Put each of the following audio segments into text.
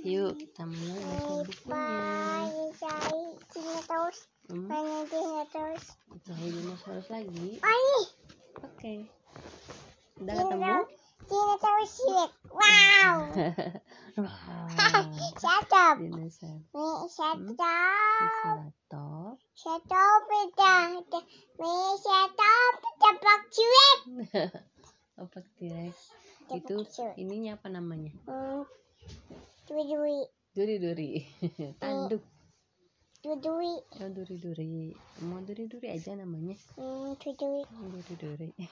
Yuk, kita mulai baca bukunya. Dinosaurus. Hmm, dinosaurus? cari dinosaurus lagi. Oke. Udah ketemu? Dinosaurus Rex. Wow. Cakep. dinosaurus. Opak. Itu ininya apa namanya? Hmm. Duri-duri. Duri-duri. Tanduk. Duri-duri. Oh, duri-duri. Mau duri-duri aja namanya. Hmm, duri-duri. Duri-duri.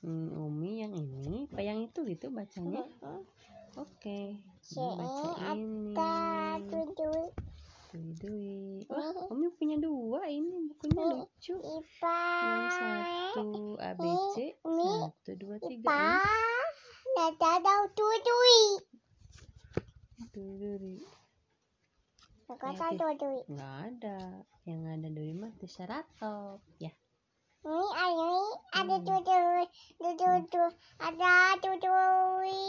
Hmm, Umi yang ini, apa yang itu gitu bacanya? Hmm. Oke. Si Umi baca ini. ada duri-duri. Dui-dui. Wah, Umi punya dua ini bukunya Nih. lucu. Ipa. Yang satu ABC, Umi. satu dua tiga Ipa. Nada ada duri-duri. Duri. Kata Oke. duri-duri. Nggak ada. Yang ada duri mah Triceratops. Ya. Ini ada ada Hmm. duri-duri. Duri-duri. Ada duri-duri.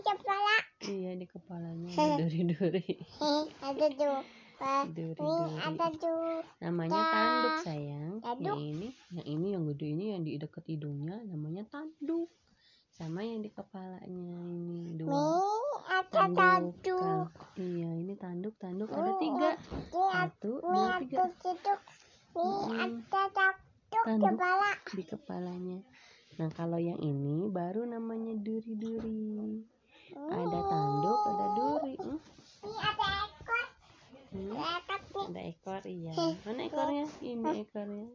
Kepala. Iya di kepalanya ada duri-duri. Heh, ada duri. Ini Duri-duri. ada duri. Namanya tanduk sayang. Tanduk. Yang ini, yang ini yang gede ini yang di dekat hidungnya namanya tanduk. Sama yang di kepalanya ini Ini dua. Ada Tanduk. tanduk. Kal- Iya ini tanduk tanduk ada tiga. Satu ini dua ada tiga. Ini ada tanduk kepala. di kepalanya. Nah kalau yang ini baru namanya duri-duri. Ada tanduk ada duri. Hmm? Ini ada ekor. Hmm? Ada ekor iya. Mana ekornya? Ini ekornya.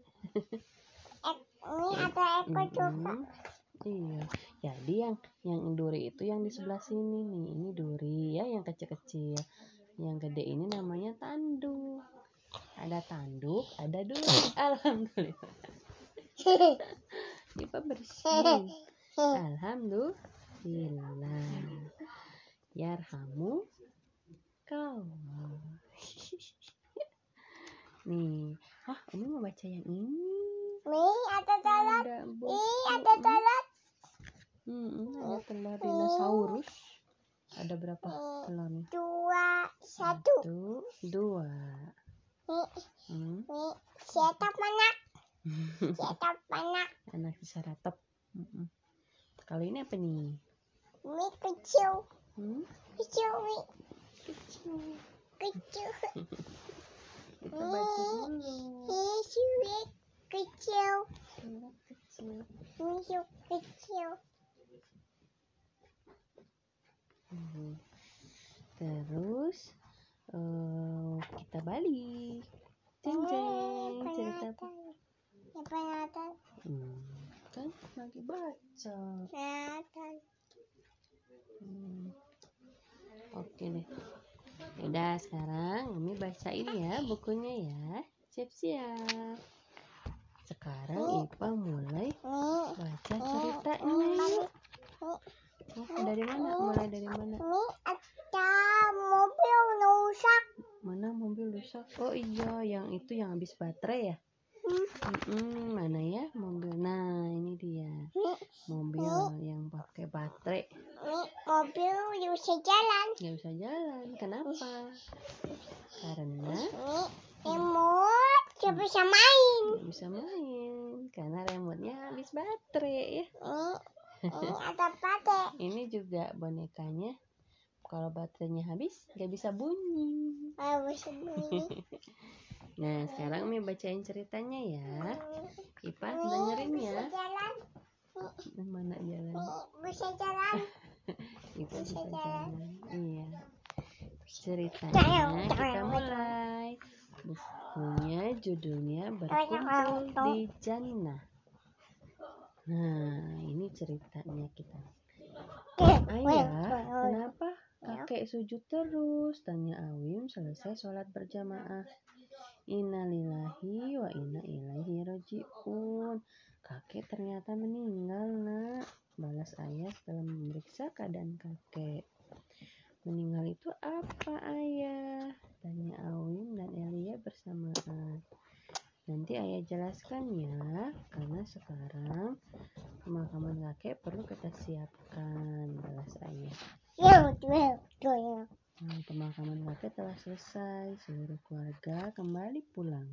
Ek- Ini ada ekor juga. Iya. Jadi yang yang duri itu yang di sebelah sini nih. Ini duri ya yang kecil-kecil. Yang gede ini namanya tanduk. Ada tanduk, ada duri. Alhamdulillah. Ipa bersih. Alhamdulillah. Yarhamu kau. Nih, ah, Umi mau baca yang ini. Nih ada buku. Ih ada telur. Hmm, ada telur dinosaurus. Ada berapa telurnya? Dua. Satu. Satu, dua. Nih. Hmm. Nih. Siapa anak? Siapa anak? Anak. Hmm. Kalau ini apa nih? Ini kecil. Hmm? Kecil. Nih. Kecil. Kecil. Kita baca dulu. Kecil. Kecil. Ini su- kecil. Hmm. Terus eh, kita balik. Jeng jeng cerita apa? Apa Nathan? Hmm, kan lagi baca. Hmm. Oke deh. Udah sekarang Umi bacain ya bukunya ya. Siap-siap. Sekarang Ipa mulai Nih. baca ceritanya. Oh, dari mana? Mulai dari mana? Ini ada mobil rusak. Mana mobil rusak? Oh iya, yang itu yang habis baterai ya? Hmm. Mm-mm, mana ya mobil? Nah, ini dia. Mobil yang pakai baterai. nih mobil bisa jalan. Nggak bisa jalan. Kenapa? Karena Nih remote dia bisa main. nggak bisa main. Karena remote-nya habis baterai ya. Nih, ini ada pate. Bonekanya. Kalau baterainya habis, nggak bisa bunyi. Nah, sekarang Umi bacain ceritanya ya. Ipa dengerin ya. jalan. Mana jalan? Bisa jalan. Ipa Bisa bisa jalan. jalan. Iya. Ceritanya kita mulai. Bukunya judulnya Berkumpul di Jannah. Nah, ini ceritanya kita. Ayah, kenapa kakek sujud terus? Tanya Awim selesai sholat berjamaah. Innalillahi wa inna ilaihi rajiun. Kakek ternyata meninggal, nak. Balas ayah setelah memeriksa keadaan kakek. Meninggal itu apa, ayah? Tanya Awim dan Elia bersamaan. Nanti ayah jelaskan ya, karena sekarang pemakaman kakek perlu kita siapkan, balas ayah. Yuk. pemakaman kakek telah selesai. Seluruh keluarga kembali pulang.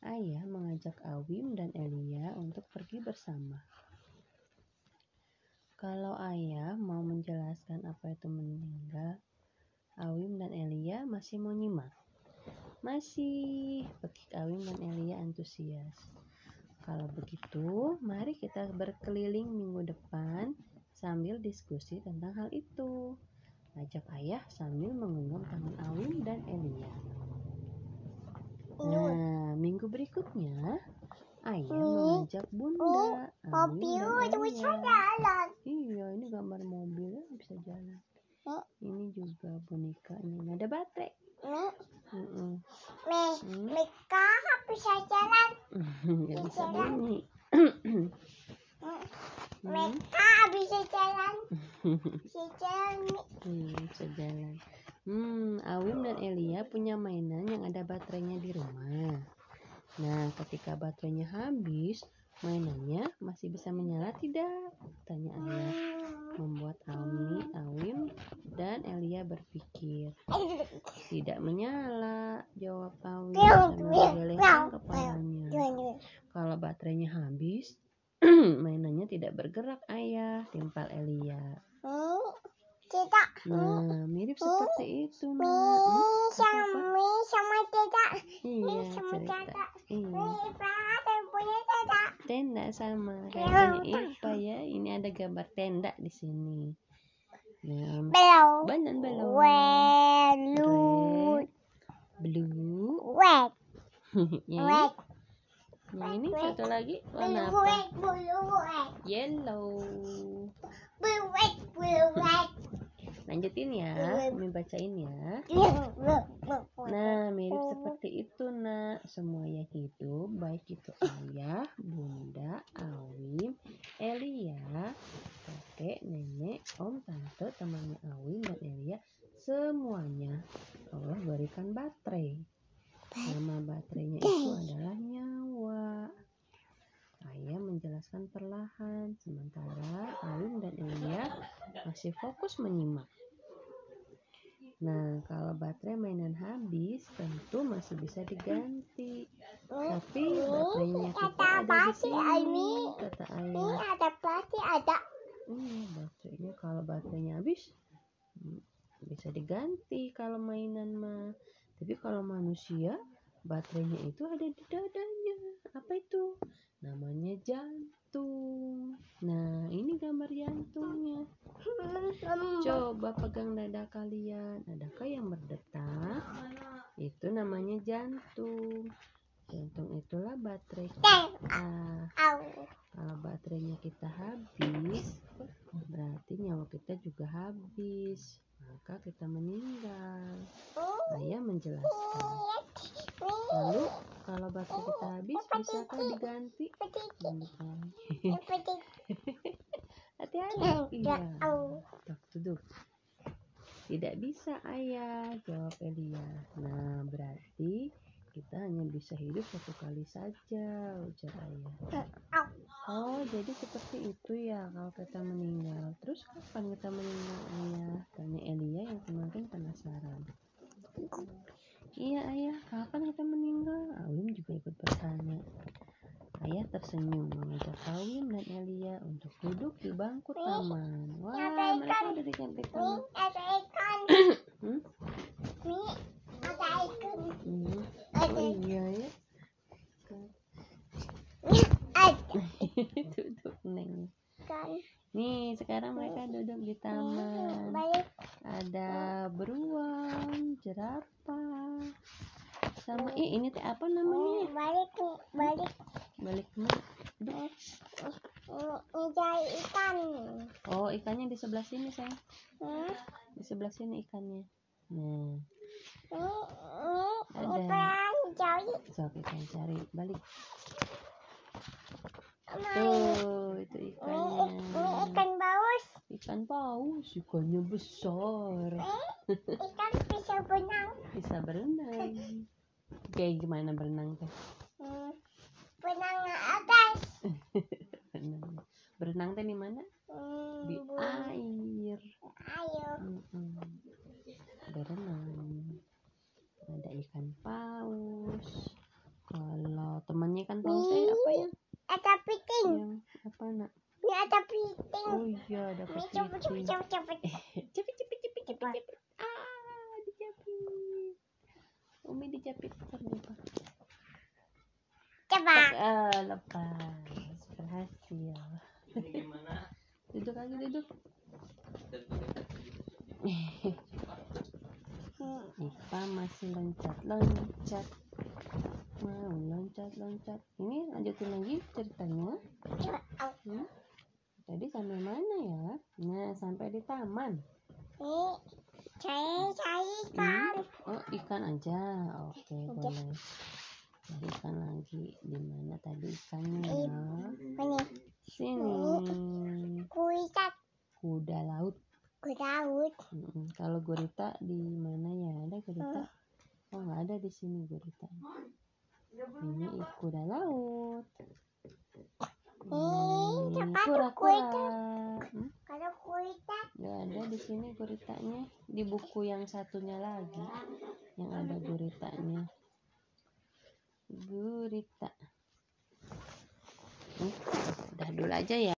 Ayah mengajak Awim dan Elia untuk pergi bersama. Kalau ayah mau menjelaskan apa itu meninggal, Awim dan Elia masih mau nyimak. Masih, pekik Awim dan Elia antusias. Kalau begitu, mari kita berkeliling minggu depan sambil diskusi tentang hal itu. Ajak ayah sambil menggenggam tangan Awim dan Elia. Nah, minggu berikutnya, ayah mengajak bunda, Awim dan Elia. Iya, ini gambar mobil ya, bisa jalan. Ini juga bonekanya. Ini ada baterai. Mm-mm. Mi, Hmm. Mika bisa jalan. Nggak bisa. Hmm, Hmm. Mika bisa jalan. Bisa jalan. Hmm, bisa jalan. Hmm, Awim dan Elia punya mainan yang ada baterainya di rumah. Nah, ketika baterainya habis, mainannya masih bisa menyala tidak? Tanya ayah. Berpikir. Tidak menyala, jawab sambil menggelengkan kepalanya. Kalau baterainya habis, mainannya tidak bergerak ayah, timpal Elia. Tidak. Nah, mirip seperti itu, nak. Mi Hmm, sama sama tidak. Iya, sama cerita. Iya, tenda sama kayak punya Ipa ya. Ini ada gambar tenda di sini. Nah, Belum. banyak belum. Welu. Red, blue, Wet. yang ini, ini satu lagi warna Blue apa? wet. Blue wet. Yellow. Blue wet. Blue wet. Lanjutin ya, Umi bacain ya. Blue. Nah, mirip seperti itu, nak. Semua yang hidup, baik itu ayah, bunda, Awim, Elia, kakek, nenek, om, tante, temannya Awim dan Elia, semuanya Allah berikan baterai. Nama baterainya itu adalah nyawa. Menjelaskan perlahan, sementara Awim dan Elia masih fokus menyimak. Nah, kalau baterai mainan habis, tentu masih bisa diganti. Tapi baterainya kita Kata ada di sini, kata Ini ayah. ada pasti ada. Iya, baterainya kalau baterainya habis hmm, bisa diganti kalau mainan mah. Tapi kalau manusia, baterainya itu ada di dadanya. Apa itu? Namanya jantung. Nah, ini gambar jantungnya. Coba pegang dada kalian. Adakah yang berdetak? Itu namanya jantung. Jantung itulah baterai kita. Au. Kalau baterainya kita habis, berarti nyawa kita juga habis. Maka kita meninggal. Ayah menjelaskan. Lalu, kalau baterai kita habis, bisakah diganti? Bukan. Hati-hati. Iya. Tuh, duduk. Tidak bisa ayah, jawab Elia. Nah, berarti kita hanya bisa hidup satu kali saja, ujar ayah. Oh, jadi seperti itu ya kalau kita meninggal. Terus kapan kita meninggal ayah? Tanya Elia yang kemarin penasaran. Iya ayah, kapan kita meninggal? Awim juga ikut bertanya. Ayah tersenyum mengajak Awim dan Elia untuk duduk di bangku taman. Wah, mereka udah di taman. Ada ikan. Hmm? Mi, ada ikan. Hmm. Ada Oh iya ya. Ada duduk neng. Nih sekarang mereka duduk di taman. Ada beruang, jerapah, sama ih ini teh apa namanya? Balik nih. Balik. Balik ke mana? Aduh. Ini cari ikan. Oh ikannya di sebelah sini sayang. Hmm. Di sebelah sini ikannya. Nah, ini, ini Ada. Cari. so kita cari balik. Ini, Tuh itu ini, ini ikannya. ikan paus. Ikan paus, ikannya besar. Ikan bisa benang. Bisa berenang. Kayak gimana berenang teh? Hmm. Benang ke atas. Berenang. Berenang teh di mana? Hmm, Di air. Mm-mm. berenang ada ikan paus kalau temannya ikan paus eh apa ya Ada piting. yang apa nak Ini ada piting. oh iya ada Ini cepet cepet kepiting cepet cepet. cepet cepet cepet ah dijepit. Umi dijepit. Ternyata Coba. ah lepas. Berhasil. Duduk lagi duduk. Ipa masih loncat-loncat mau loncat-loncat ini lanjutin lagi ceritanya. Hmm? tadi sampai mana ya? Nah sampai di taman Ini saya saya ikan. oh ikan aja. Oke Aja. boleh. Cari ikan lagi. Di mana tadi ikannya? Ya Ini sini. Kuitat. Kuda laut. Laut. Mm-mm. kalau gurita di mana ya? Ada gurita? Oh nggak ada di sini gurita. Ini kuda laut Eh, tuh kura-kura gurita? Hmm? Kalau kuitat nggak ada di sini guritanya di buku yang satunya lagi. Yang ada guritanya. Gurita. Hmm, udah dulu aja ya.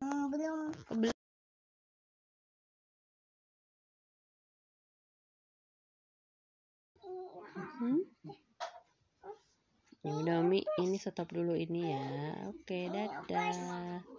Hmm, belum. Kebel- Ya udah Umi, ini stop dulu ini ya. Oke, dadah.